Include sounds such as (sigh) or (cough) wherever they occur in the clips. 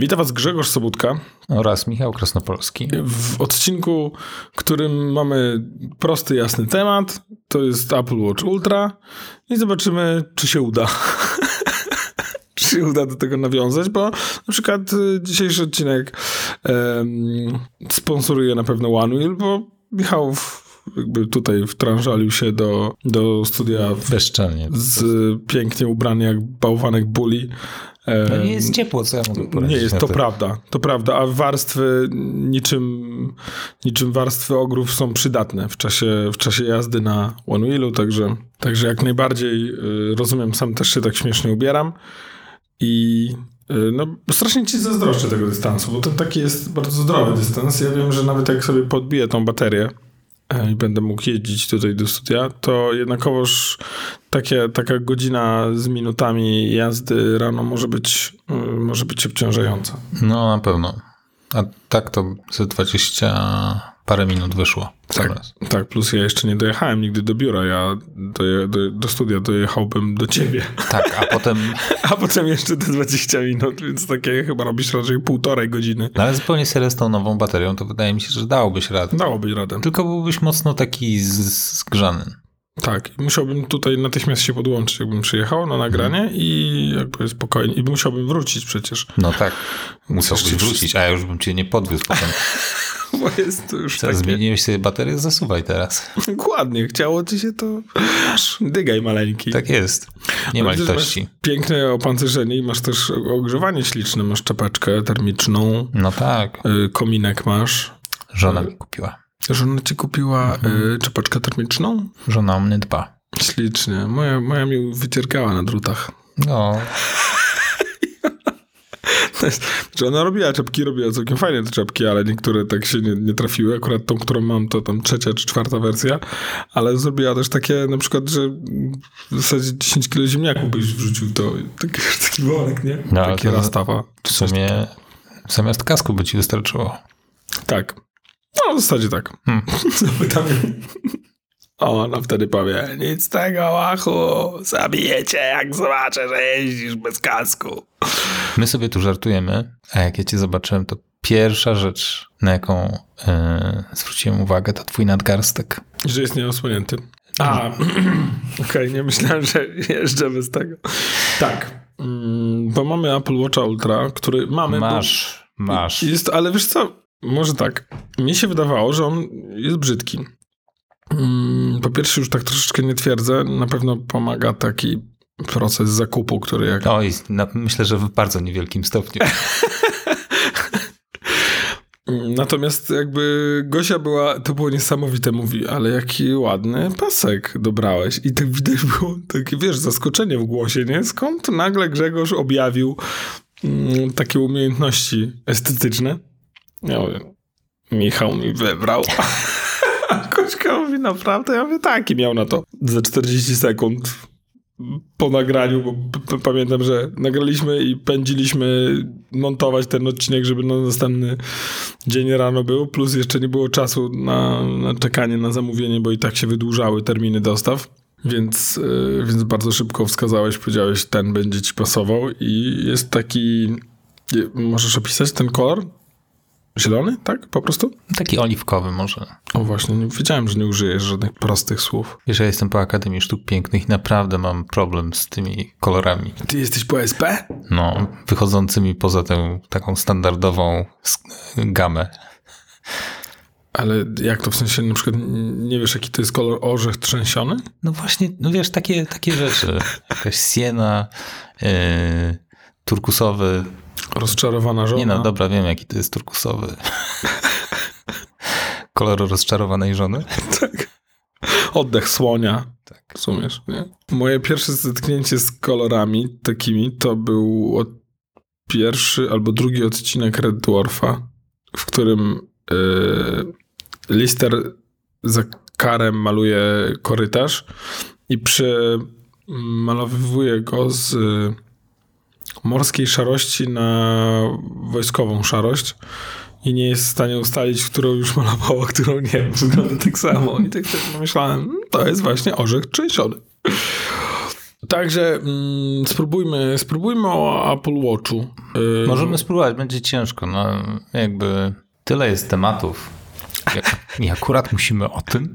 Witam Was Grzegorz Sobutka. Oraz Michał Krasnopolski. W odcinku, którym mamy prosty, jasny temat. To jest Apple Watch Ultra i zobaczymy, czy się uda. (laughs) czy się uda do tego nawiązać, bo na przykład y, dzisiejszy odcinek um, sponsoruje na pewno OneWheel, bo Michał jakby tutaj wtrążalił się do, do studia bezczelnie. Z pięknie ubrany jak bałwanek bully no nie jest ciepło, co ja mogę powiedzieć. Nie jest, to, to prawda, to prawda, a warstwy niczym, niczym warstwy ogrów są przydatne w czasie, w czasie jazdy na One Wheelu, także, także jak najbardziej y, rozumiem, sam też się tak śmiesznie ubieram i y, no, strasznie ci zazdroszczę tego dystansu, bo to taki jest bardzo zdrowy dystans. Ja wiem, że nawet jak sobie podbiję tą baterię, i będę mógł jeździć tutaj do studia, to jednakowoż takie, taka godzina z minutami jazdy rano może być, y, może być obciążająca. No na pewno. A tak to ze 20 parę minut wyszło. Tak, tak, plus ja jeszcze nie dojechałem nigdy do biura. Ja do, do, do studia dojechałbym do ciebie. Tak, a potem... (laughs) a potem jeszcze te 20 minut, więc takie chyba robisz raczej półtorej godziny. No ale zupełnie serio z tą nową baterią, to wydaje mi się, że dałobyś radę. Dałobyś radę. Tylko byłbyś mocno taki zgrzany. Tak, musiałbym tutaj natychmiast się podłączyć, jakbym przyjechał na nagranie hmm. i jakby spokojnie, i musiałbym wrócić przecież. No tak, musiałbyś wrócić, a ja już bym cię nie podwiózł potem. (laughs) (laughs) Bo jest to już takie... Zmieniłeś sobie baterię, zasuwaj teraz. (laughs) Dokładnie, chciało ci się to... Dygaj maleńki. Tak jest, nie ma litości. Piękne opancerzenie i masz też ogrzewanie śliczne, masz czapeczkę termiczną. No tak. Y, kominek masz. Żona mi kupiła. Żona ci kupiła mhm. y, czapeczkę termiczną? Żona o mnie dba. Ślicznie. Moja, moja mi wycierkała na drutach. No. (laughs) Znaczy ona robiła czapki, robiła całkiem fajne te czapki, ale niektóre tak się nie, nie, trafiły. Akurat tą, którą mam, to tam trzecia czy czwarta wersja, ale zrobiła też takie na przykład, że w zasadzie 10 kg ziemniaków byś wrzucił to taki, (laughs) taki worek, nie? No, Takie rastawa. W sumie zamiast kasku by ci wystarczyło. Tak. No, w zasadzie tak. Hmm. Zapytam o, no wtedy powie, nic z tego, łachu, zabijecie, jak zobaczę, że jeździsz bez kasku. My sobie tu żartujemy, a jak ja cię zobaczyłem, to pierwsza rzecz, na jaką yy, zwróciłem uwagę, to twój nadgarstek. Że jest nieosłonięty. A, (clears throat) okej, okay, nie myślałem, że jeżdżę bez tego. Tak, mm, bo mamy Apple Watcha Ultra, który mamy... Masz, bo, masz. Jest, ale wiesz co, może tak. Mi się wydawało, że on jest brzydki. Mm, po pierwsze, już tak troszeczkę nie twierdzę. Na pewno pomaga taki proces zakupu, który jak. Oj, na, myślę, że w bardzo niewielkim stopniu. (laughs) Natomiast jakby Gosia była, to było niesamowite, mówi, ale jaki ładny pasek dobrałeś. I tak widać było takie, wiesz, zaskoczenie w głosie, nie? Skąd nagle Grzegorz objawił mm, takie umiejętności estetyczne? Ja mówię, Michał mi wybrał. (laughs) Kośka mówi, naprawdę? Ja mówię, taki miał na to. Za 40 sekund po nagraniu, bo pamiętam, że nagraliśmy i pędziliśmy montować ten odcinek, żeby na następny dzień rano był, plus jeszcze nie było czasu na, na czekanie na zamówienie, bo i tak się wydłużały terminy dostaw. Więc, yy, więc bardzo szybko wskazałeś, powiedziałeś, ten będzie ci pasował i jest taki... Możesz opisać ten kolor? Zielony, tak? Po prostu? Taki oliwkowy może. O właśnie, nie wiedziałem, że nie użyjesz żadnych prostych słów. Wiesz, ja jestem po Akademii Sztuk Pięknych i naprawdę mam problem z tymi kolorami. Ty jesteś po SP? No, wychodzącymi poza tę taką standardową gamę. Ale jak to w sensie, na przykład nie wiesz, jaki to jest kolor orzech trzęsiony? No właśnie, no wiesz, takie, takie rzeczy. (laughs) Jakaś siena, yy, turkusowy, Rozczarowana żona. Nie no, dobra, wiem jaki to jest turkusowy. (laughs) Kolor rozczarowanej żony? tak. Oddech słonia. Tak. Rozumiesz, nie? Moje pierwsze zetknięcie z kolorami takimi to był od pierwszy albo drugi odcinek Red Dwarfa, w którym yy, Lister za karem maluje korytarz i przemalowywuje go z morskiej szarości na wojskową szarość i nie jest w stanie ustalić, którą już malowała, którą nie. (laughs) Wygląda tak samo. I tak, tak myślałem, to jest właśnie orzech trzęsiony. Także mm, spróbujmy, spróbujmy o Apple Watchu. Yy... Możemy spróbować, będzie ciężko. No, jakby tyle jest tematów. Nie, akurat musimy o tym.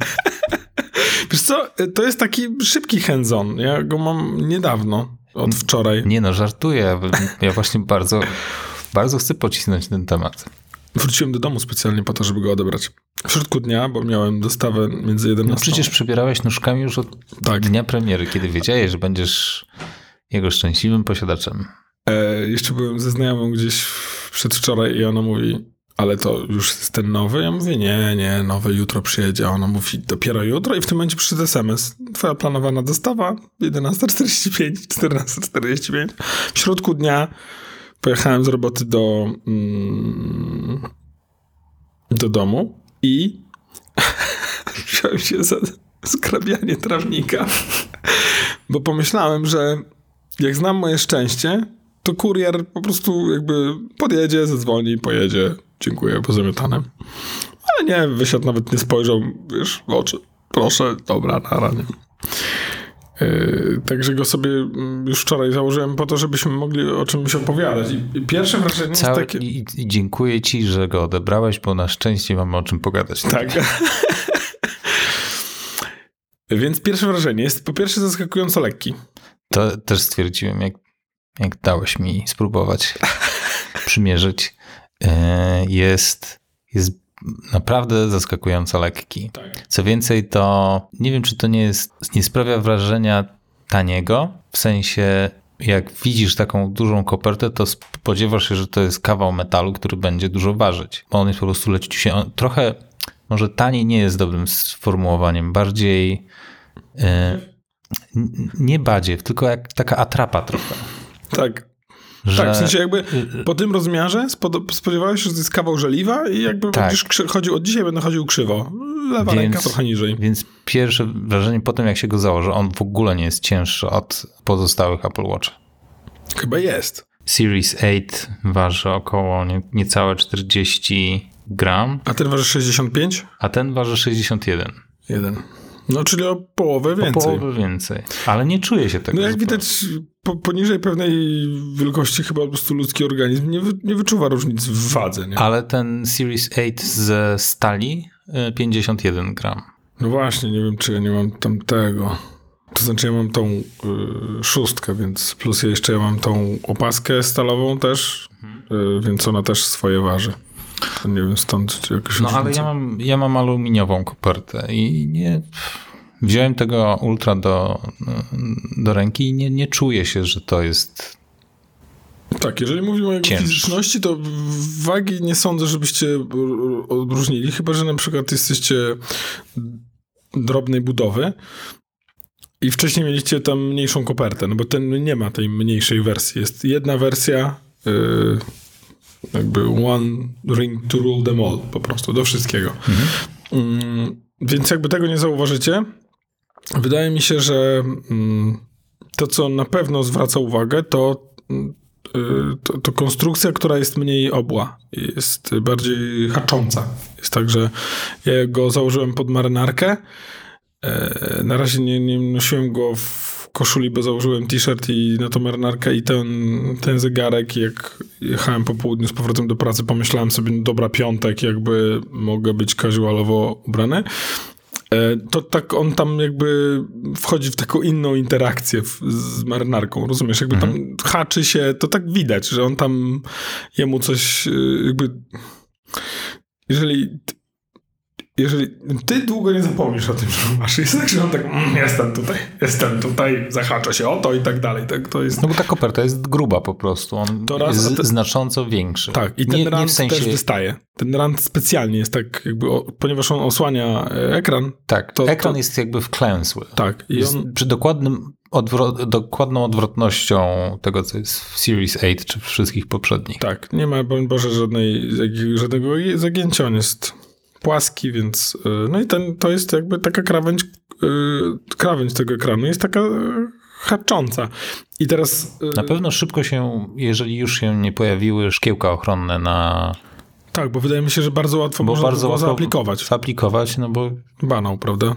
(laughs) Wiesz co, to jest taki szybki hands-on. Ja go mam niedawno, od wczoraj. Nie no, żartuję. Ja właśnie bardzo, bardzo chcę pocisnąć ten temat. Wróciłem do domu specjalnie po to, żeby go odebrać. W środku dnia, bo miałem dostawę między 11. No przecież przebierałeś nóżkami już od tak. dnia premiery, kiedy wiedziałeś, że będziesz jego szczęśliwym posiadaczem. E, jeszcze byłem ze znajomą gdzieś przedwczoraj i ona mówi, ale to już jest ten nowy? Ja mówię, nie, nie, nowy jutro przyjedzie. A ona mówi, dopiero jutro i w tym momencie przyszedł SMS. Twoja planowana dostawa 11.45, 14.45. W środku dnia pojechałem z roboty do, mm, do domu i (laughs) wziąłem się za skrabianie trawnika, bo pomyślałem, że jak znam moje szczęście, to kurier po prostu jakby podjedzie, zadzwoni, pojedzie, dziękuję, pozamiatane. Ale nie, wysiadł, nawet nie spojrzał, wiesz, w oczy. Proszę, dobra, na nie. Yy, także go sobie mm, już wczoraj założyłem po to, żebyśmy mogli o czymś opowiadać. I pierwsze wrażenie Całe, jest takie... I, I, dziękuję ci, że go odebrałeś, bo na szczęście mamy o czym pogadać. Tak. (laughs) Więc pierwsze wrażenie jest po pierwsze zaskakująco lekki. To też stwierdziłem, jak, jak dałeś mi spróbować (laughs) przymierzyć. E, jest, jest naprawdę zaskakująco lekki. Tak. Co więcej, to nie wiem, czy to nie jest, nie sprawia wrażenia taniego, w sensie jak widzisz taką dużą kopertę, to spodziewasz się, że to jest kawał metalu, który będzie dużo ważyć, bo on jest po prostu leciusie. On trochę, może taniej nie jest dobrym sformułowaniem, bardziej yy, nie badziew, tylko jak taka atrapa trochę. Tak. Że... Tak, w sensie jakby po tym rozmiarze spodziewałeś się, że to jest kawał żeliwa i jakby tak. będziesz chodził, od dzisiaj będę chodził krzywo. Lewa więc, ręka trochę niżej. Więc pierwsze wrażenie po tym, jak się go założy, on w ogóle nie jest cięższy od pozostałych Apple Watch. Chyba jest. Series 8 waży około nie, niecałe 40 gram. A ten waży 65? A ten waży 61. Jeden. No, czyli o połowę więcej. O połowę więcej. Ale nie czuje się tego. No, jak zupełnie. widać, po, poniżej pewnej wielkości chyba po prostu ludzki organizm nie, nie wyczuwa różnic w wadze. Nie? Ale ten Series 8 ze stali 51 y, gram. No właśnie, nie wiem, czy ja nie mam tam tego. To znaczy, ja mam tą y, szóstkę, więc plus jeszcze ja mam tą opaskę stalową też, mhm. y, więc ona też swoje waży. Nie wiem, stąd jakoś No ale ja mam, ja mam aluminiową kopertę i nie... Wziąłem tego ultra do, do ręki i nie, nie czuję się, że to jest tak, jeżeli mówimy o jego fizyczności, to wagi nie sądzę, żebyście odróżnili, chyba że na przykład jesteście drobnej budowy i wcześniej mieliście tam mniejszą kopertę, no bo ten nie ma tej mniejszej wersji. Jest jedna wersja, yy, jakby one ring to rule them all, po prostu, do wszystkiego. Mhm. Mm, więc jakby tego nie zauważycie, wydaje mi się, że mm, to, co na pewno zwraca uwagę, to, y, to, to, konstrukcja, która jest mniej obła, jest bardziej hacząca. Jest tak, że ja go założyłem pod marynarkę, e, na razie nie, nie nosiłem go w koszuli, bo założyłem t-shirt i na tą marynarkę i ten, ten zegarek, jak jechałem po południu z powrotem do pracy, pomyślałem sobie, no dobra, piątek, jakby mogę być casualowo ubrany. E, to tak on tam jakby wchodzi w taką inną interakcję z marynarką, rozumiesz? Jakby tam mhm. haczy się, to tak widać, że on tam jemu coś e, jakby jeżeli jeżeli ty długo nie zapomnisz o tym, że masz, jest tak, że on tak, mm, jestem tutaj, jestem tutaj, zahacza się o to i tak dalej. Tak, to jest... No bo ta koperta jest gruba po prostu, on to raz, jest te... znacząco większy. Tak, i ten nie, rand nie w sensie... też wystaje. Ten rand specjalnie jest tak jakby, o, ponieważ on osłania e, ekran. Tak, to, ekran to... jest jakby wklęsły. Tak. I on... Przy dokładnym odwro- dokładną odwrotnością tego, co jest w Series 8 czy wszystkich poprzednich. Tak, nie ma, broń Boże, żadnej, żadnego zagięcia, on jest płaski, więc y, no i ten, to jest jakby taka krawędź, y, krawędź tego ekranu jest taka hacząca. I teraz... Na pewno szybko się, jeżeli już się nie pojawiły szkiełka ochronne na... Tak, bo wydaje mi się, że bardzo łatwo bo można bardzo łatwo zaaplikować. Zaaplikować, no bo... Banał, prawda?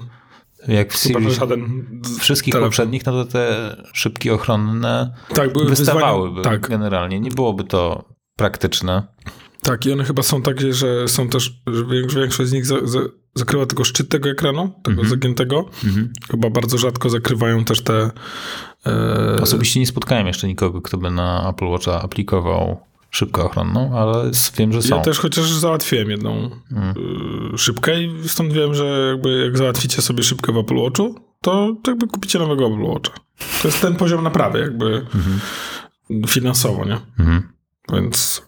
jak w żaden wszystkich telefon. poprzednich, no to te szybki ochronne Tak, były wystawałyby. Tak, generalnie. Nie byłoby to praktyczne. Tak, i one chyba są takie, że są też, że większość- z nich za, za, zakrywa tylko szczyt tego ekranu, tego Mhm. zagiętego. Mhm. Chyba bardzo rzadko zakrywają też te... E, Osobiście nie spotkałem jeszcze nikogo, kto by na Apple Watcha aplikował szybkę ochronną, ale wiem, że są. ja też chociaż załatwiłem jedną Mm. y, szybkę i stąd wiem, że jakby jak załatwicie sobie szybkę w Apple Watchu, to jakby kupicie nowego Apple Watcha. To jest ten poziom naprawy jakby finansowo, nie? Mhm. Więc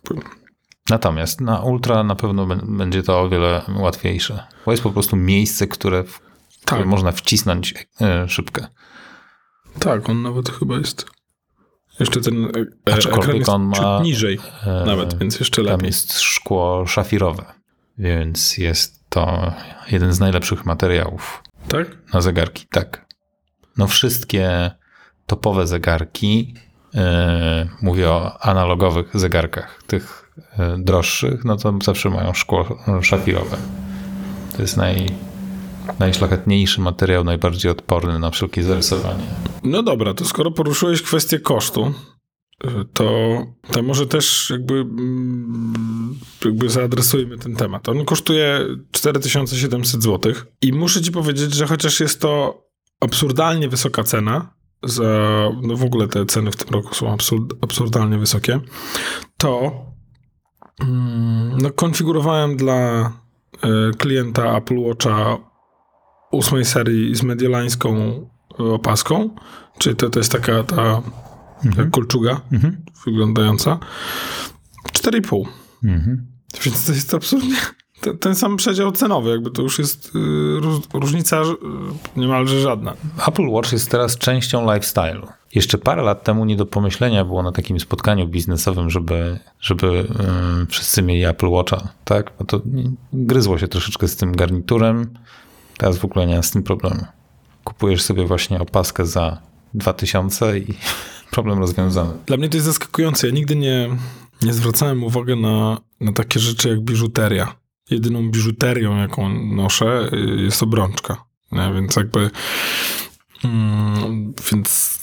Natomiast na Ultra na pewno bę- będzie to o wiele łatwiejsze. Bo jest po prostu miejsce, które, w które tak, można wcisnąć e, szybkę. tak, on nawet chyba jest jeszcze ten e, Aczkolwiek ekran jest on ma- ciut niżej E, nawet, więc jeszcze Tam lepiej. jest szkło szafirowe, więc jest to jeden z najlepszych materiałów Tak? na zegarki. Tak. No wszystkie topowe zegarki, e, mówię o analogowych zegarkach, tych e, droższych, no to zawsze mają szkło e, szafirowe. To jest naj, najszlachetniejszy materiał, najbardziej odporny na wszelkie zarysowanie. No dobra, to skoro poruszyłeś kwestię kosztu, y, to, to może też jakby, mm, jakby zaadresujmy ten temat. On kosztuje 4700 zł i muszę ci powiedzieć, że chociaż jest to absurdalnie wysoka cena, za, no w ogóle te ceny w tym roku są absurd, absurdalnie wysokie, to no konfigurowałem dla y, klienta Apple Watcha ósmej serii z mediolańską opaską, czyli to, to jest taka ta jak kolczuga Mhm. wyglądająca. 4,5. Mhm. Więc to jest absolutnie ten, ten sam przedział cenowy, jakby to już jest y, róż, różnica y, niemalże żadna. Apple Watch jest teraz częścią lifestyle'u. Jeszcze parę lat temu nie do pomyślenia było na takim spotkaniu biznesowym, żeby, żeby wszyscy mieli Apple Watcha, tak? Bo to gryzło się troszeczkę z tym garniturem. Teraz w ogóle nie ma z tym problemu. Kupujesz sobie właśnie opaskę za 2000 i (laughs) problem rozwiązany. Dla mnie to jest zaskakujące. Ja nigdy nie, nie zwracałem uwagi na, na takie rzeczy jak biżuteria. Jedyną biżuterią, jaką noszę, y, jest obrączka. Nie? Więc jakby. Mm, więc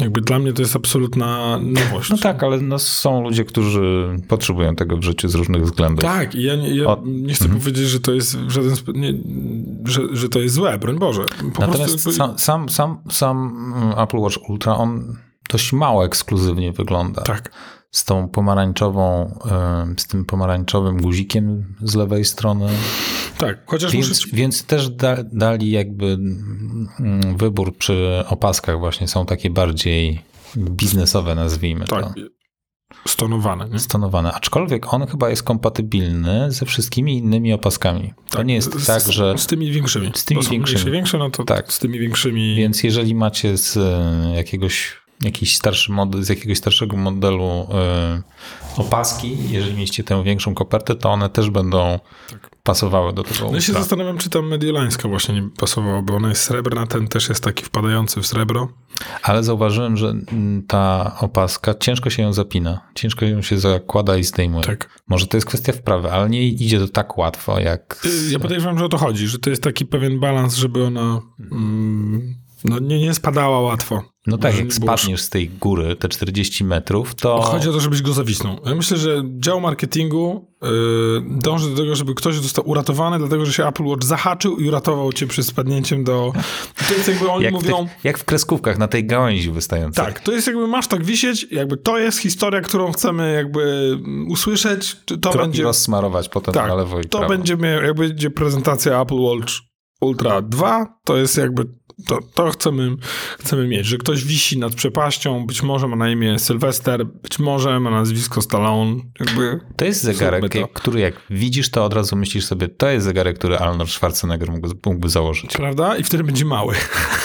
jakby dla mnie to jest absolutna nowość. No tak, ale no są ludzie, którzy potrzebują tego w życiu z różnych względów. Tak, i ja, nie, ja O- nie chcę Mhm. powiedzieć, że to jest w żaden sposób, że, że to jest złe, broń Boże. Po Natomiast prostu, sam, sam, sam, sam Apple Watch Ultra, on dość mało ekskluzywnie wygląda. Tak, z tą pomarańczową, z tym pomarańczowym guzikiem z lewej strony. Tak. Chociaż muszę Więc, ci, więc też da, dali jakby mm, wybór przy opaskach właśnie są takie bardziej biznesowe, nazwijmy tak, to, stonowane. Nie? stonowane. Aczkolwiek on chyba jest kompatybilny ze wszystkimi innymi opaskami. To nie jest z, tak, że... Z tymi większymi. Z tymi większymi. mniejsze, większe, no to Tak. z tymi większymi. Więc jeżeli macie z e, jakiegoś jakiś starszy model, z jakiegoś starszego modelu e, opaski, jeżeli mieliście tę większą kopertę, to one też będą Tak. pasowały do tego No ja się zastanawiam, czy ta mediolańska właśnie nie pasowała, bo ona jest srebrna, ten też jest taki wpadający w srebro. Ale zauważyłem, że ta opaska, ciężko się ją zapina. Ciężko ją się zakłada i zdejmuje. Tak. Może to jest kwestia wprawy, ale nie idzie to tak łatwo, jak... Y, z- Ja podejrzewam, że o to chodzi, że to jest taki pewien balans, żeby ona mm, no, nie, nie spadała łatwo. No tak, jak spadniesz z tej góry, te 40 metrów, to... Chodzi o to, żebyś go zawisnął. Ja myślę, że dział marketingu yy, dąży do tego, żeby ktoś został uratowany, dlatego że się Apple Watch zahaczył i uratował cię przed spadnięciem do... To jest jakby oni jak, w mówią... tych, jak w kreskówkach na tej gałęzi wystającej. Tak, to jest jakby masz tak wisieć, jakby to jest historia, którą chcemy jakby usłyszeć, to Trochę będzie... rozsmarować potem Tak, na lewo i to prawo. będzie, mia- jak będzie prezentacja Apple Watch Ultra 2, to jest jakby to, to chcemy, chcemy mieć, że ktoś wisi nad przepaścią, być może ma na imię Sylwester, być może ma nazwisko Stallone, jakby... To jest zegarek, to. który jak widzisz, to od razu myślisz sobie, to jest zegarek, który Arnold Schwarzenegger mógłby, mógłby założyć. Prawda? I wtedy będzie mały.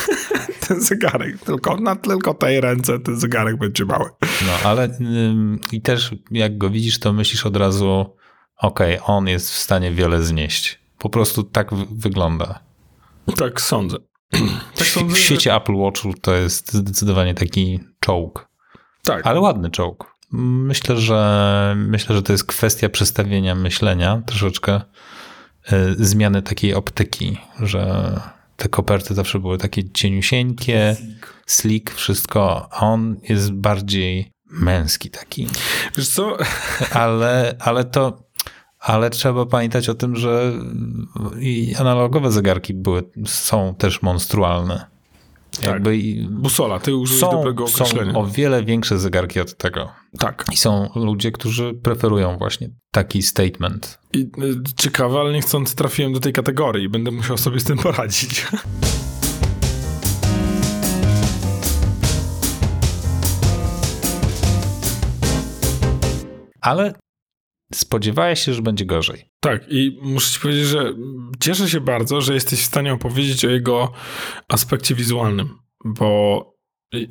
(laughs) ten zegarek. Tylko na tylko tej ręce ten zegarek będzie mały. No, ale ym, i też jak go widzisz, to myślisz od razu, okej, on jest w stanie wiele znieść. Po prostu tak wygląda. Tak sądzę. (clears throat) Tak w, sądzę, w że- świecie Apple Watchu to jest zdecydowanie taki czołg, Tak. ale ładny czołg. Myślę, że myślę, że to jest kwestia przestawienia myślenia, troszeczkę y, zmiany takiej optyki, że te koperty zawsze były takie cieniusieńkie, slick. slick, wszystko, a on jest bardziej męski taki. Wiesz co? (laughs) Ale, ale to, ale trzeba pamiętać o tym, że i analogowe zegarki były, są też monstrualne. Tak. Jakby Busola, ty użyłeś są, dobrego określenia. Są o wiele większe zegarki od tego. Tak. I są ludzie, którzy preferują właśnie taki statement. I y, ciekawe, ale niechcący trafiłem do tej kategorii. Będę musiał sobie z tym poradzić. Ale spodziewałeś się, że będzie gorzej. Tak, i muszę ci powiedzieć, że cieszę się bardzo, że jesteś w stanie opowiedzieć o jego aspekcie wizualnym, bo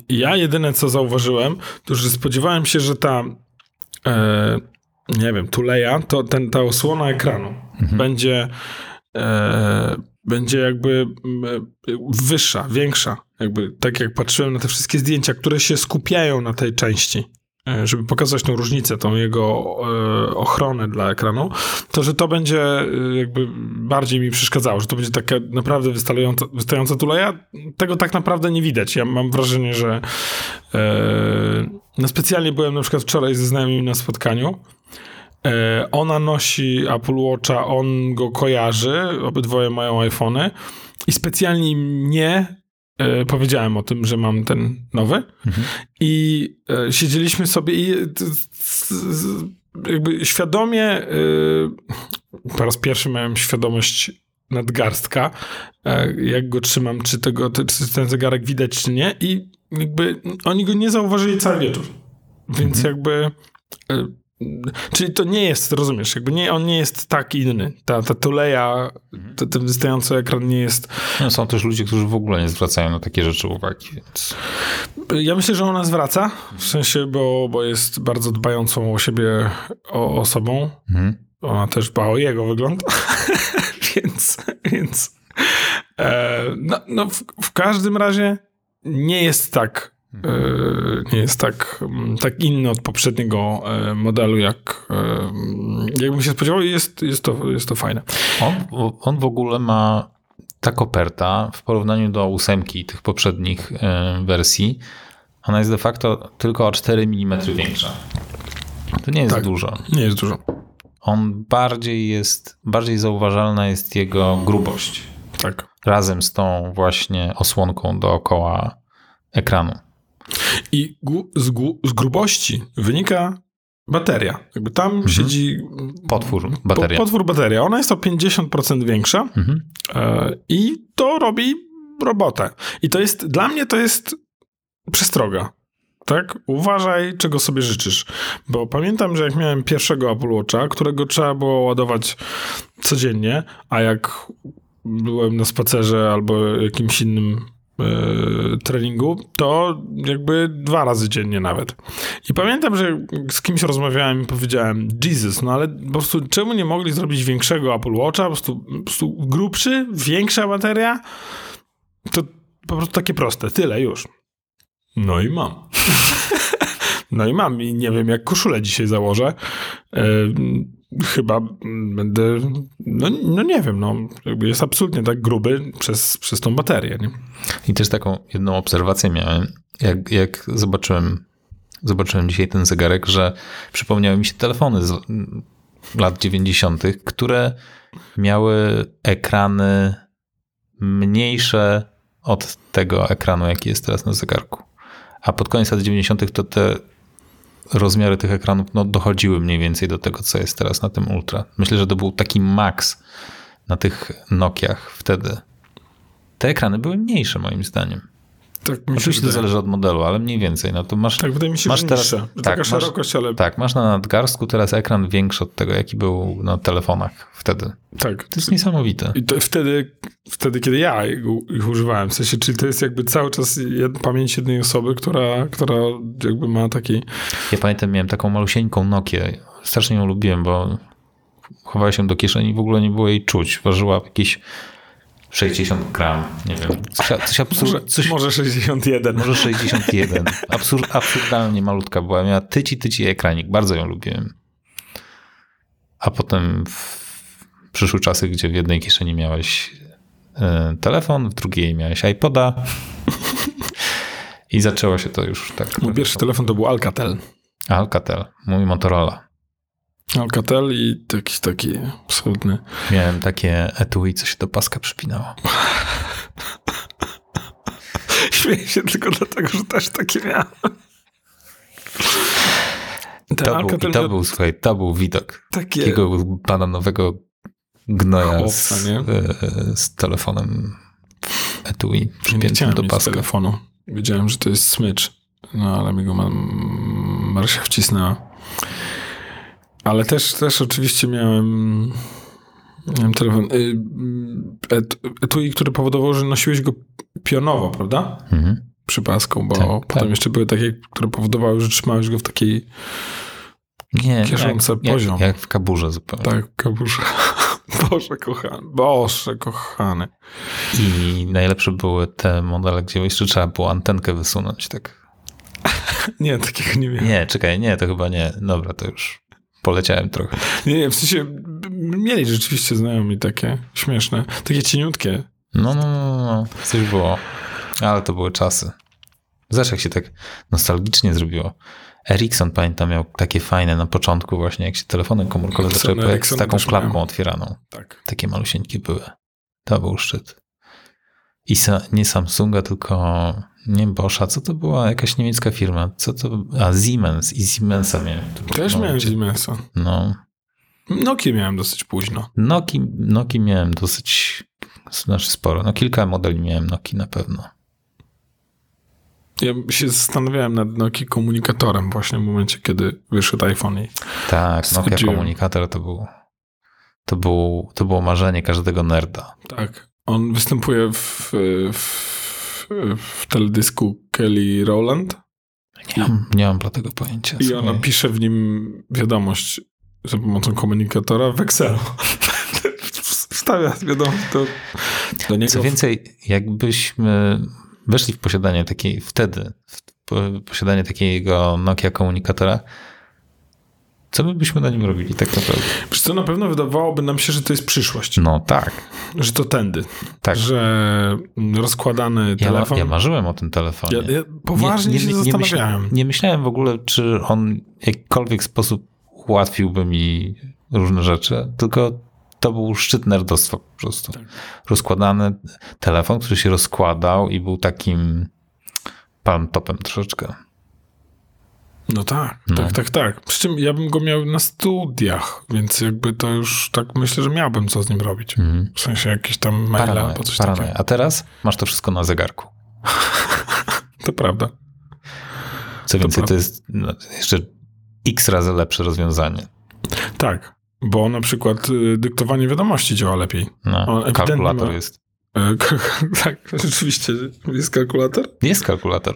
ja jedyne co zauważyłem, to że spodziewałem się, że ta e, nie wiem, tuleja, to ten, ta osłona ekranu mhm. będzie e, będzie jakby wyższa, większa. Jakby tak jak patrzyłem na te wszystkie zdjęcia, które się skupiają na tej części. E, żeby pokazać tą różnicę, tą jego e, ochronę dla ekranu, to że to będzie e, jakby bardziej mi przeszkadzało, że to będzie taka naprawdę wystająca, wystająca tuleja. Tego tak naprawdę nie widać. Ja mam wrażenie, że no specjalnie byłem na przykład wczoraj ze znajomymi na spotkaniu. Ona nosi Apple Watcha, on go kojarzy, obydwoje mają iPhony i specjalnie mnie e, powiedziałem o tym, że mam ten nowy mhm. i e, siedzieliśmy sobie i jakby świadomie e, po raz pierwszy miałem świadomość nadgarstka, e, jak go trzymam, czy, tego, czy ten zegarek widać, czy nie i jakby oni go nie zauważyli cały wieczór. Więc mhm. jakby e, Czyli to nie jest, rozumiesz, jakby nie, on nie jest tak inny. Ta, ta tuleja, mhm. ten, ten wystający ekran nie jest... No, są też ludzie, którzy w ogóle nie zwracają na takie rzeczy uwagi, więc... Ja myślę, że ona zwraca, w sensie, bo, bo jest bardzo dbającą o siebie o, osobą. Mhm. Ona też dba o jego wygląd, (laughs) więc, więc e, no, no w, w każdym razie nie jest tak nie jest tak, mm, tak inny od poprzedniego e, modelu, jak e, jakbym się spodziewał jest, jest, to, jest to fajne. On, on w ogóle ma ta koperta w porównaniu do ósemki tych poprzednich wersji, ona jest de facto tylko o 4 mm większa. To nie jest tak, dużo. Nie jest dużo. On bardziej jest, bardziej zauważalna jest jego grubość. Tak. Razem z tą właśnie osłonką dookoła ekranu. I z, z grubości wynika bateria. Jakby tam mhm. siedzi... Potwór bateria. Po, potwór bateria. Ona jest o 50% większa mhm. e, i to robi robotę. I to jest, dla mnie to jest przestroga. Tak? Uważaj, czego sobie życzysz. Bo pamiętam, że jak miałem pierwszego Apple Watcha, którego trzeba było ładować codziennie, a jak byłem na spacerze albo jakimś innym treningu, to jakby dwa razy dziennie nawet. I pamiętam, że z kimś rozmawiałem i powiedziałem, Jesus, no ale po prostu czemu nie mogli zrobić większego Apple Watcha, po prostu, po prostu grubszy, większa bateria? To po prostu takie proste, tyle już. No i mam. (laughs) no i mam i nie wiem, jak koszulę dzisiaj założę. E, chyba będę, no, no nie wiem, no, jest absolutnie tak gruby przez, przez tą baterię. Nie? I też taką jedną obserwację miałem, jak, jak zobaczyłem, zobaczyłem dzisiaj ten zegarek, że przypomniały mi się telefony z lat 90., które miały ekrany mniejsze od tego ekranu, jaki jest teraz na zegarku. A pod koniec lat 90. to te rozmiary tych ekranów no, dochodziły mniej więcej do tego, co jest teraz na tym Ultra. Myślę, że to był taki maks na tych Nokiach wtedy. Te ekrany były mniejsze moim zdaniem. Tak, Oczywiście to zależy od modelu, ale mniej więcej. No to masz, tak, wydaje mi się, masz teraz, niższe, tak, taka masz, szerokość, ale... Tak, masz na nadgarstku teraz ekran większy od tego, jaki był na telefonach wtedy. Tak. To jest niesamowite. I to wtedy, wtedy, kiedy ja ich używałem, w sensie, czyli to jest jakby cały czas jed, pamięć jednej osoby, która, która jakby ma taki... Ja pamiętam, miałem taką malusieńką Nokię. Strasznie ją lubiłem, bo chowała się do kieszeni i w ogóle nie było jej czuć. Ważyła jakieś 60 gram, nie wiem. Coś, coś absurd, może, coś, może 61. Może 61. Absurd, absurdalnie malutka była. Miała tyci, tyci ekranik. Bardzo ją lubiłem. A potem w, przyszły czasy, gdzie w jednej kieszeni miałeś e, telefon, w drugiej miałeś iPoda. I zaczęło się to już tak. Mój pierwszy telefon to był Alcatel. Alcatel, mój Motorola. Alcatel i jakiś taki absolutny. Miałem takie etui, co się do paska przypinało. (laughs) Śmieję się tylko dlatego, że też takie miałem. Ten to, był, i to był, słuchaj, to był widok takie... takiego bananowego gnoja Chłopca, z, e, z, telefonem etui przypiętym do paska. telefonu. Wiedziałem, że to jest smycz, no ale mi go Marsia wcisnęła. Ale też, też oczywiście miałem, miałem telefon. Y, etui, który powodował, że nosiłeś go pionowo, prawda? Mhm. Przypaską, bo tak, potem tak. jeszcze były takie, które powodowały, że trzymałeś go w takiej nie, kieszonce jak, poziom. Jak, jak w kaburze zupełnie. Tak, w kaburze. (laughs) Boże kochany, Boże kochany. I najlepsze były te modele, gdzie jeszcze trzeba było antenkę wysunąć, tak. (laughs) nie, takiego nie miałem. Nie, czekaj, nie, to chyba nie. Dobra, to już poleciałem trochę. Nie, nie, w sensie mieli rzeczywiście znajomi takie śmieszne, takie cieniutkie. No, no, no, no, coś było. Ale to były czasy. Zresztą jak się tak nostalgicznie zrobiło. Ericsson, pamiętam, miał takie fajne na początku właśnie, jak się telefony komórkowe zaczęły pojawiać z taką klapką miałem. otwieraną. Tak. Takie malusieńkie były. To był szczyt. I sa, nie Samsunga, tylko nie Boscha. Co to była? Jakaś niemiecka firma. Co to? A, Siemens. I Siemensa miałem. Też miałem Siemensa. No. Nokia miałem dosyć późno. Noki, Noki miałem dosyć, znaczy sporo. No kilka modeli miałem Noki na pewno. Ja się zastanawiałem nad Nokia komunikatorem właśnie w momencie, kiedy wyszedł iPhone. I tak, Nokia komunikator to był, to, był, to było marzenie każdego nerda. Tak. On występuje w, w, w teledysku Kelly Rowland. Nie mam, nie mam dla tego pojęcia. I ona pisze w nim wiadomość za pomocą komunikatora w Excelu. (laughs) Wstawia wiadomość do, do niego. Co więcej, jakbyśmy weszli w posiadanie takiej, wtedy, w posiadanie takiego Nokia komunikatora, co my byśmy na nim robili tak naprawdę? Wiesz co, na pewno wydawałoby nam się, że to jest przyszłość. No tak. Że to tędy. Tak. Że rozkładany telefon... Ja, ja marzyłem o tym telefonie. Ja, ja poważnie nie, nie, się nie zastanawiałem. nie myślałem w ogóle, czy on w jakikolwiek sposób ułatwiłby mi różne rzeczy, tylko to był szczyt nerdostwa po prostu. Tak. Rozkładany telefon, który się rozkładał i był takim palm topem troszeczkę. No tak, no. tak, tak, tak. Przy czym ja bym go miał na studiach, więc jakby to już tak myślę, że miałbym co z nim robić. Mm. W sensie jakieś tam maile albo coś takiego. A teraz masz to wszystko na zegarku. (laughs) to prawda. Co to więcej, prawda. to jest no, jeszcze x razy lepsze rozwiązanie. Tak, bo na przykład y, dyktowanie wiadomości działa lepiej. No, kalkulator ma... jest. E, (laughs) tak, rzeczywiście. Jest kalkulator? Jest kalkulator.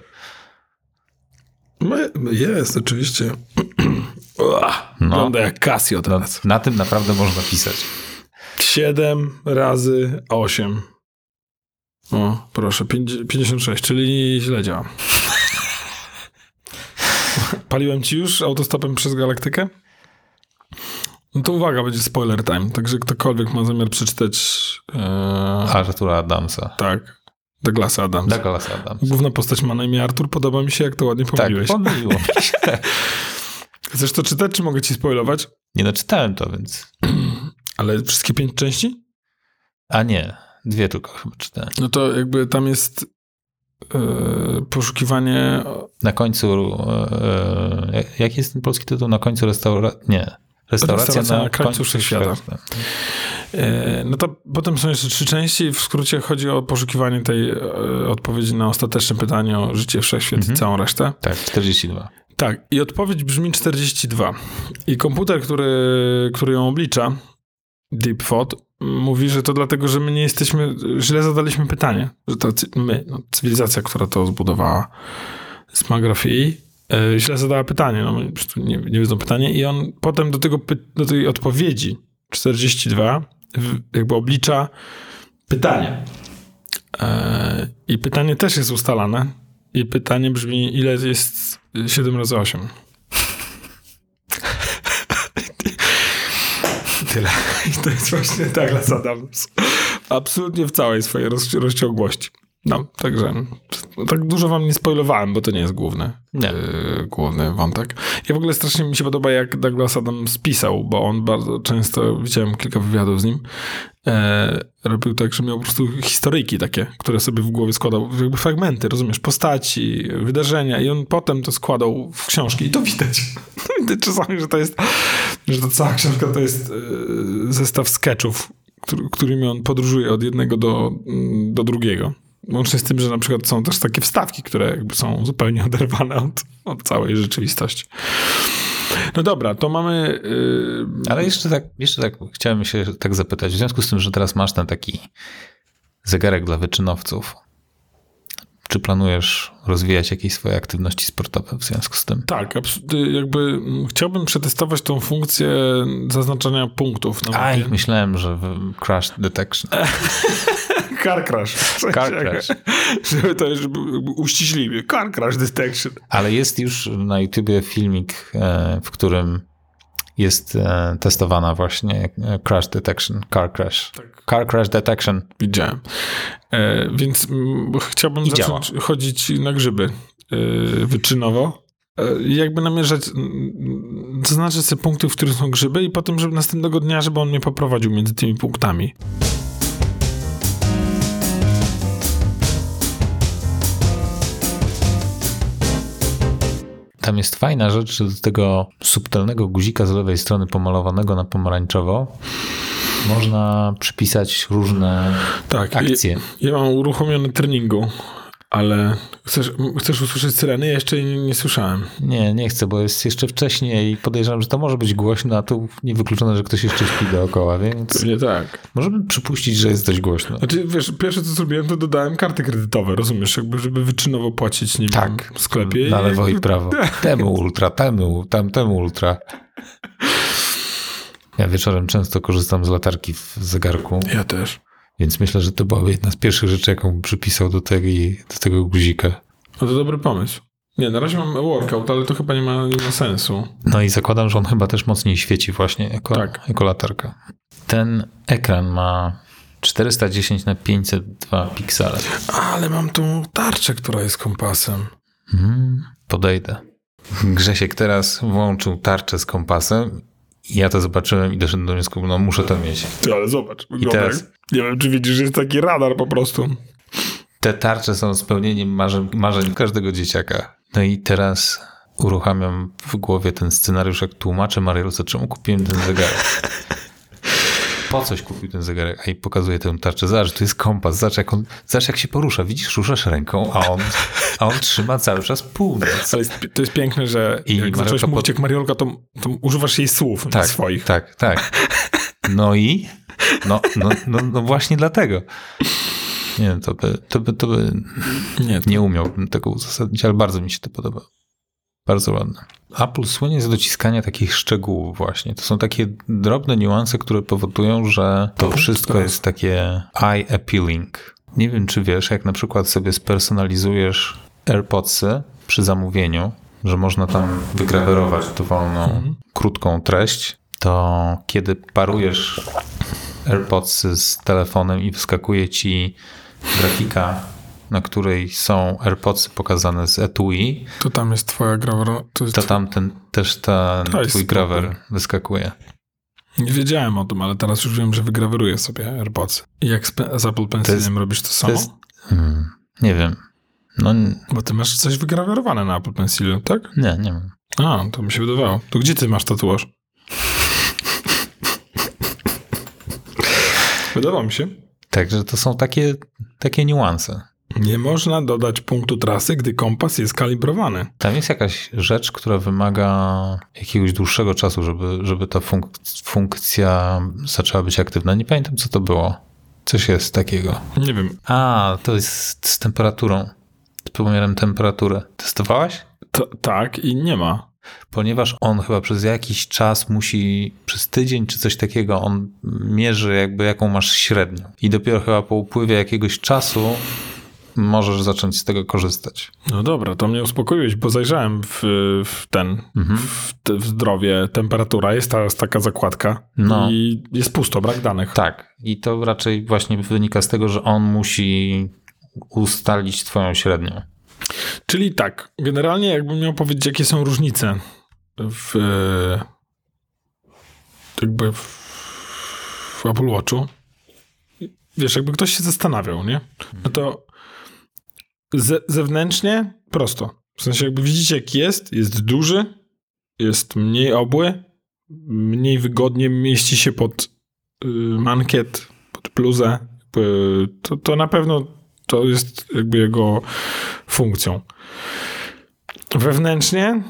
Jest, oczywiście. (clears throat) no, Wygląda jak Casio teraz. No, na tym naprawdę można pisać. 7 razy 8. O, proszę, 56, czyli źle działa. (laughs) Paliłem ci już autostopem przez galaktykę? No to uwaga, będzie spoiler time. Także ktokolwiek ma zamiar przeczytać. E... Artura Adamsa. Tak. Douglasa Adamsa. Douglasa Adamsa. Główna postać ma na imię Artur. Podoba mi się, jak to ładnie pomyliłeś. Tak, pomyliło mi się. (laughs) Chcesz to czytać, czy mogę ci spoilować? Nie no, czytałem to, więc... (clears throat) Ale wszystkie pięć części? A nie, dwie tylko chyba czytałem. No to jakby tam jest yy, poszukiwanie... Na końcu... Yy, jaki jest ten polski tytuł? Na końcu restauracji... Nie. Restauracja, Restauracja na, na krańcu wszechświata. E, no to potem są jeszcze trzy części. W skrócie chodzi o poszukiwanie tej e, odpowiedzi na ostateczne pytanie o życie, wszechświat mhm. i całą resztę. Tak, 42. Tak, i odpowiedź brzmi 42. I komputer, który, który ją oblicza, DeepThought, mówi, że to dlatego, że my nie jesteśmy, źle zadaliśmy pytanie, że to my, no, cywilizacja, która to zbudowała z Magrafii, E, źle zadała pytanie, no nie, nie wiedzą pytanie i on potem do, tego, do tej odpowiedzi 42 jakby oblicza pytanie. E, I pytanie też jest ustalane i pytanie brzmi, ile jest 7 razy 8? (laughs) Tyle. I to jest właśnie Douglas Adams. Absolutnie w całej swojej roz, rozciągłości. No, także tak dużo wam nie spoilowałem, bo to nie jest główny, nie. Yy, główny wątek. Ja w ogóle strasznie mi się podoba, jak Douglas Adam spisał, bo on bardzo często, widziałem kilka wywiadów z nim, e, robił tak, że miał po prostu historyjki takie, które sobie w głowie składał, jakby fragmenty, rozumiesz, postaci, wydarzenia i on potem to składał w książki i to widać. widać (laughs) czasami, że to jest, że ta cała książka to jest e, zestaw sketchów, który, którymi on podróżuje od jednego do, do drugiego. Łącznie z tym, że na przykład są też takie wstawki, które jakby są zupełnie (laughs) oderwane od, od całej rzeczywistości. No dobra, to mamy. Yy... Ale jeszcze tak, jeszcze tak chciałem się tak zapytać, w związku z tym, że teraz masz ten taki zegarek dla wyczynowców. Czy planujesz rozwijać jakieś swoje aktywności sportowe w związku z tym? Tak, jakby mm, chciałbym przetestować tą funkcję zaznaczania punktów. Na Aj, myślałem, że crash detection. (laughs) Car crash. Car crash. (laughs) Żeby to żeby uściśliwie. Car crash detection. Ale jest już na YouTubie filmik, e, w którym jest e, testowana właśnie e, crash detection, car crash. Tak. Car crash detection. Widziałem. E, więc chciałbym I zacząć działa. chodzić na grzyby e, wyczynowo. E, jakby namierzać, zaznaczyć sobie punkty, w których są grzyby i potem, żeby następnego dnia, żeby on mnie poprowadził między tymi punktami. Tam jest fajna rzecz, że do tego subtelnego guzika z lewej strony pomalowanego na pomarańczowo można przypisać różne tak, akcje. Ja, ja mam uruchomiony treningu ale chcesz, chcesz usłyszeć syreny? Ja jeszcze nie, nie, słyszałem. Nie, nie chcę, bo jest jeszcze wcześniej i podejrzewam, że to może być głośno, a tu niewykluczone, że ktoś jeszcze śpi dookoła, więc... Nie tak. Możemy przypuścić, że jest dość głośno. Znaczy, wiesz, pierwsze co zrobiłem, to dodałem karty kredytowe, rozumiesz? Jakby, żeby wyczynowo płacić, nie tak, w sklepie. Na lewo i prawo. (laughs) Temu ultra, temu, tam, temu ultra. Ja wieczorem często korzystam z latarki w zegarku. Ja też. Więc myślę, że to byłaby jedna z pierwszych rzeczy, jaką przypisał do, tej, do tego guzika. No to dobry pomysł. Nie, na razie mam workout, ale to chyba nie ma, nie ma sensu. No i zakładam, że on chyba też mocniej świeci właśnie jako, tak. jako latarka. Ten ekran ma 410 na 502 piksele. Ale mam tą tarczę, która jest kompasem. Hmm, podejdę. Grzesiek teraz włączył tarczę z kompasem ja to zobaczyłem i doszedłem do wniosku, no muszę to mieć. Ty, ale zobacz. I teraz... Nie wiem, czy widzisz, że jest taki radar po prostu. Te tarcze są spełnieniem marzeń, marzeń każdego dzieciaka. No i teraz uruchamiam w głowie ten scenariusz, jak tłumaczę Mariolce, czemu kupiłem ten zegarek. (laughs) Po coś kupił ten zegarek, a i pokazuje tę tarczę. Zobacz, to jest kompas, zobacz jak, on, zobacz jak się porusza. Widzisz, ruszasz ręką, a on, a on trzyma cały czas północ. To jest, to jest piękne, że I jak zacząłeś pod... mówić jak Mariolka, to, to używasz jej słów tak, swoich. Tak, tak. No i? No, no, no, no właśnie dlatego. Nie to by, to by, to by nie, to... nie umiałbym tego uzasadnić, ale bardzo mi się to podoba. Bardzo ładne. Apple słynie z dociskania takich szczegółów właśnie. To są takie drobne niuanse, które powodują, że to wszystko jest takie eye appealing. Nie wiem, czy wiesz, jak na przykład sobie spersonalizujesz AirPodsy przy zamówieniu, że można tam wygrawerować dowolną, mhm. krótką treść, to kiedy parujesz AirPodsy z telefonem i wyskakuje ci grafika na której są AirPodsy pokazane z etui, to tam jest twoja grawer. To, to tam ten, też ten to twój grawer wyskakuje. Nie wiedziałem o tym, ale teraz już wiem, że wygraweruję sobie AirPods. I jak z, z Apple Pencilem robisz to samo? To jest, hmm, nie wiem. No, Bo ty masz coś wygrawerowane na Apple Pencilu, tak? Nie, nie mam. A, to mi się wydawało. To gdzie ty masz tatuaż? (laughs) Wydawało mi się. Także to są takie, takie niuanse. Nie można dodać punktu trasy, gdy kompas jest kalibrowany. Tam jest jakaś rzecz, która wymaga jakiegoś dłuższego czasu, żeby, żeby ta funk funkcja zaczęła być aktywna. Nie pamiętam, co to było. Coś jest takiego. Nie wiem. A, to jest z temperaturą. Z pomiarem temperatury. Testowałaś? To, tak i nie ma. Ponieważ on chyba przez jakiś czas musi, przez tydzień czy coś takiego, on mierzy jakby jaką masz średnią. I dopiero chyba po upływie jakiegoś czasu możesz zacząć z tego korzystać. No dobra, to mnie uspokoiłeś, bo zajrzałem w, w ten, mhm. w, w, zdrowie, temperatura, jest ta, jest taka zakładka no. i jest pusto, brak danych. Tak, i to raczej właśnie wynika z tego, że on musi ustalić twoją średnią. Czyli tak, generalnie jakbym miał powiedzieć, jakie są różnice w jakby w, w Apple Watchu, wiesz, jakby ktoś się zastanawiał, nie? No to ze, zewnętrznie prosto. W sensie jakby widzicie, jaki jest, jest duży, jest mniej obły, mniej wygodnie mieści się pod y, mankiet, pod bluzę. To, to na pewno to jest jakby jego funkcją. Wewnętrznie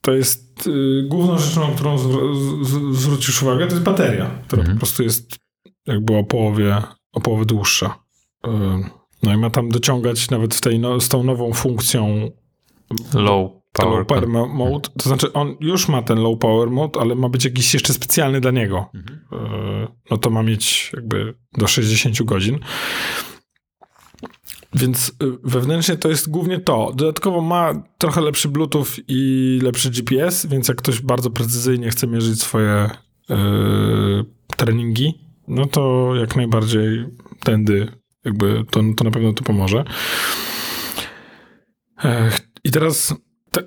to jest y, główną rzeczą, na którą zwrócisz uwagę, to jest bateria, która mhm. po prostu jest jakby o połowie, o połowę dłuższa. Y, no i ma tam dociągać nawet w tej, no, z tą nową funkcją low power, low power mode. To znaczy on już ma ten low power mode, ale ma być jakiś jeszcze specjalny dla niego. Mhm. Y, no to ma mieć jakby do 60 godzin. Więc y, wewnętrznie to jest głównie to. Dodatkowo ma trochę lepszy Bluetooth i lepszy GPS, więc jak ktoś bardzo precyzyjnie chce mierzyć swoje yy, treningi, no to jak najbardziej tędy jakby to, to na pewno to pomoże. I teraz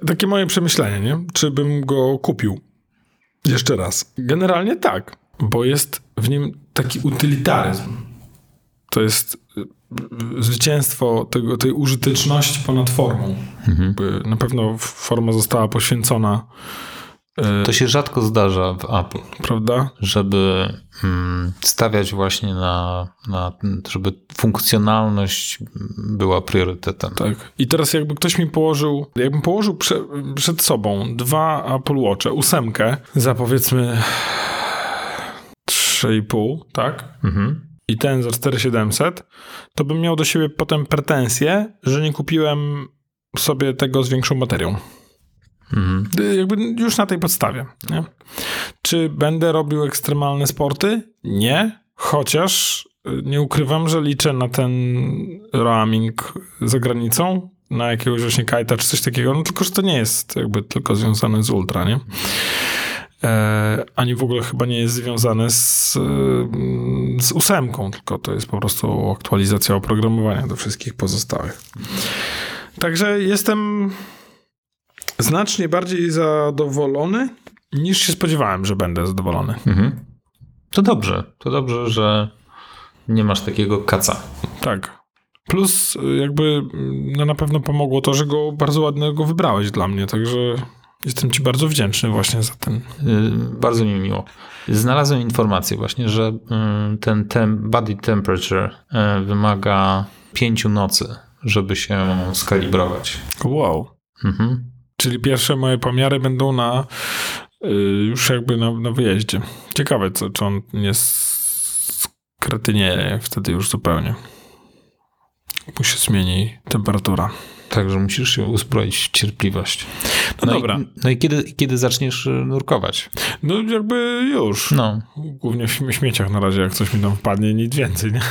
takie moje przemyślenie, nie? Czy bym go kupił? Jeszcze raz. Generalnie tak, bo jest w nim taki utylitaryzm. To jest zwycięstwo tego, tej użyteczności ponad formą. Mhm. Na pewno forma została poświęcona. E, to się rzadko zdarza w Apple. Prawda? Żeby mm, stawiać właśnie na, na, żeby funkcjonalność była priorytetem. Tak. I teraz jakby ktoś mi położył, jakbym położył prze, przed sobą dwa Apple Watche, ósemkę za powiedzmy 3,5, tak? Mhm i ten za 4700, to bym miał do siebie potem pretensje, że nie kupiłem sobie tego z większą baterią. Mhm. Jakby już na tej podstawie. Nie? Czy będę robił ekstremalne sporty? Nie, chociaż y, nie ukrywam, że liczę na ten roaming za granicą, na jakiegoś właśnie kajta czy coś takiego, no tylko, że to nie jest jakby tylko związane z ultra, nie? E, ani w ogóle chyba nie jest związane z, z ósemką, tylko to jest po prostu aktualizacja oprogramowania do wszystkich pozostałych. Także jestem znacznie bardziej zadowolony niż się spodziewałem, że będę zadowolony. Mhm. To dobrze, to dobrze, że nie masz takiego kaca. Tak. Plus jakby no na pewno pomogło to, że go bardzo ładnego wybrałeś dla mnie, także Jestem Ci bardzo wdzięczny właśnie za ten. Y, bardzo mi miło. Znalazłem informację właśnie, że y, ten tem body temperature y, wymaga pięciu nocy, żeby się skalibrować. Wow. Mhm. Czyli pierwsze moje pomiary będą na już jakby na, na wyjeździe. Ciekawe, co, czy on nie skretynieje wtedy już zupełnie. Mu się zmieni temperatura. Także musisz się uzbroić w cierpliwość. No, no dobra. I, no i kiedy, kiedy zaczniesz y, nurkować? No jakby już. No. Głównie w śmieciach na razie, jak coś mi tam wpadnie, nic więcej, nie?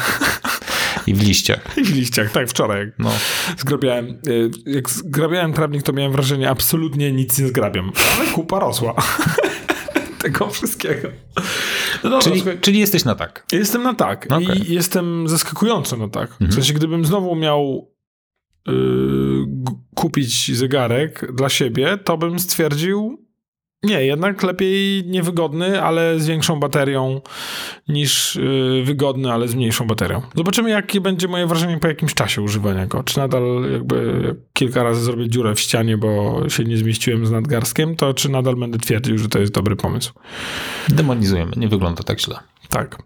(laughs) I w liściach. I w liściach, tak, wczoraj. No. Zgrabiałem, y, jak zgrabiałem trawnik, to miałem wrażenie, absolutnie nic nie zgrabiam. Ale kupa rosła. (laughs) Tego wszystkiego. No dobra, czyli, czyli jesteś na tak. Jestem na tak. Okay. I jestem zaskakująco na tak. Mhm. W sensie, gdybym znowu miał Yy, kupić zegarek dla siebie, to bym stwierdził, nie, jednak lepiej niewygodny, ale z większą baterią niż yy, wygodny, ale z mniejszą baterią. Zobaczymy, jakie będzie moje wrażenie po jakimś czasie używania go. Czy nadal jakby kilka razy zrobię dziurę w ścianie, bo się nie zmieściłem z nadgarstkiem, to czy nadal będę twierdził, że to jest dobry pomysł. Demonizujemy, nie wygląda tak źle. Tak,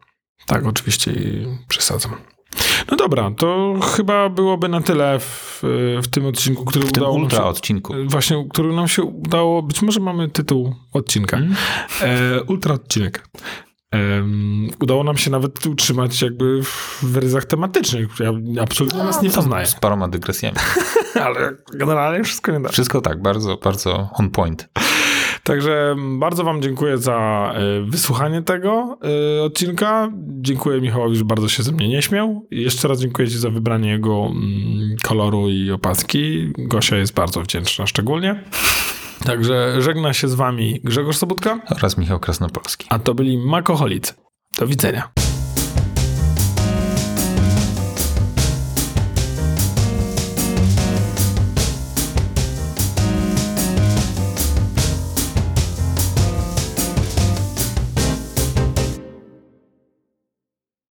tak, oczywiście przesadzam. No dobra, to chyba byłoby na tyle w, w tym odcinku, który w udało ultra nam się, odcinku. Właśnie, który nam się udało, być może mamy tytuł odcinka. Hmm? E, ultra odcinek. Um, udało nam się nawet utrzymać jakby w ryzach tematycznych. Ja absolutnie no, nas nie poznaję. Z paroma dygresjami. (laughs) Ale generalnie wszystko nie da. Wszystko tak, bardzo, bardzo on point. Także bardzo wam dziękuję za y, wysłuchanie tego y, odcinka. Dziękuję Michałowi, że bardzo się ze mnie nie śmiał. Jeszcze raz dziękuję ci za wybranie jego mm, koloru i opaski. Gosia jest bardzo wdzięczna szczególnie. Także żegna się z wami Grzegorz Sobutka Oraz Michał Krasnopolski. a to byli Makoholicy. Do widzenia.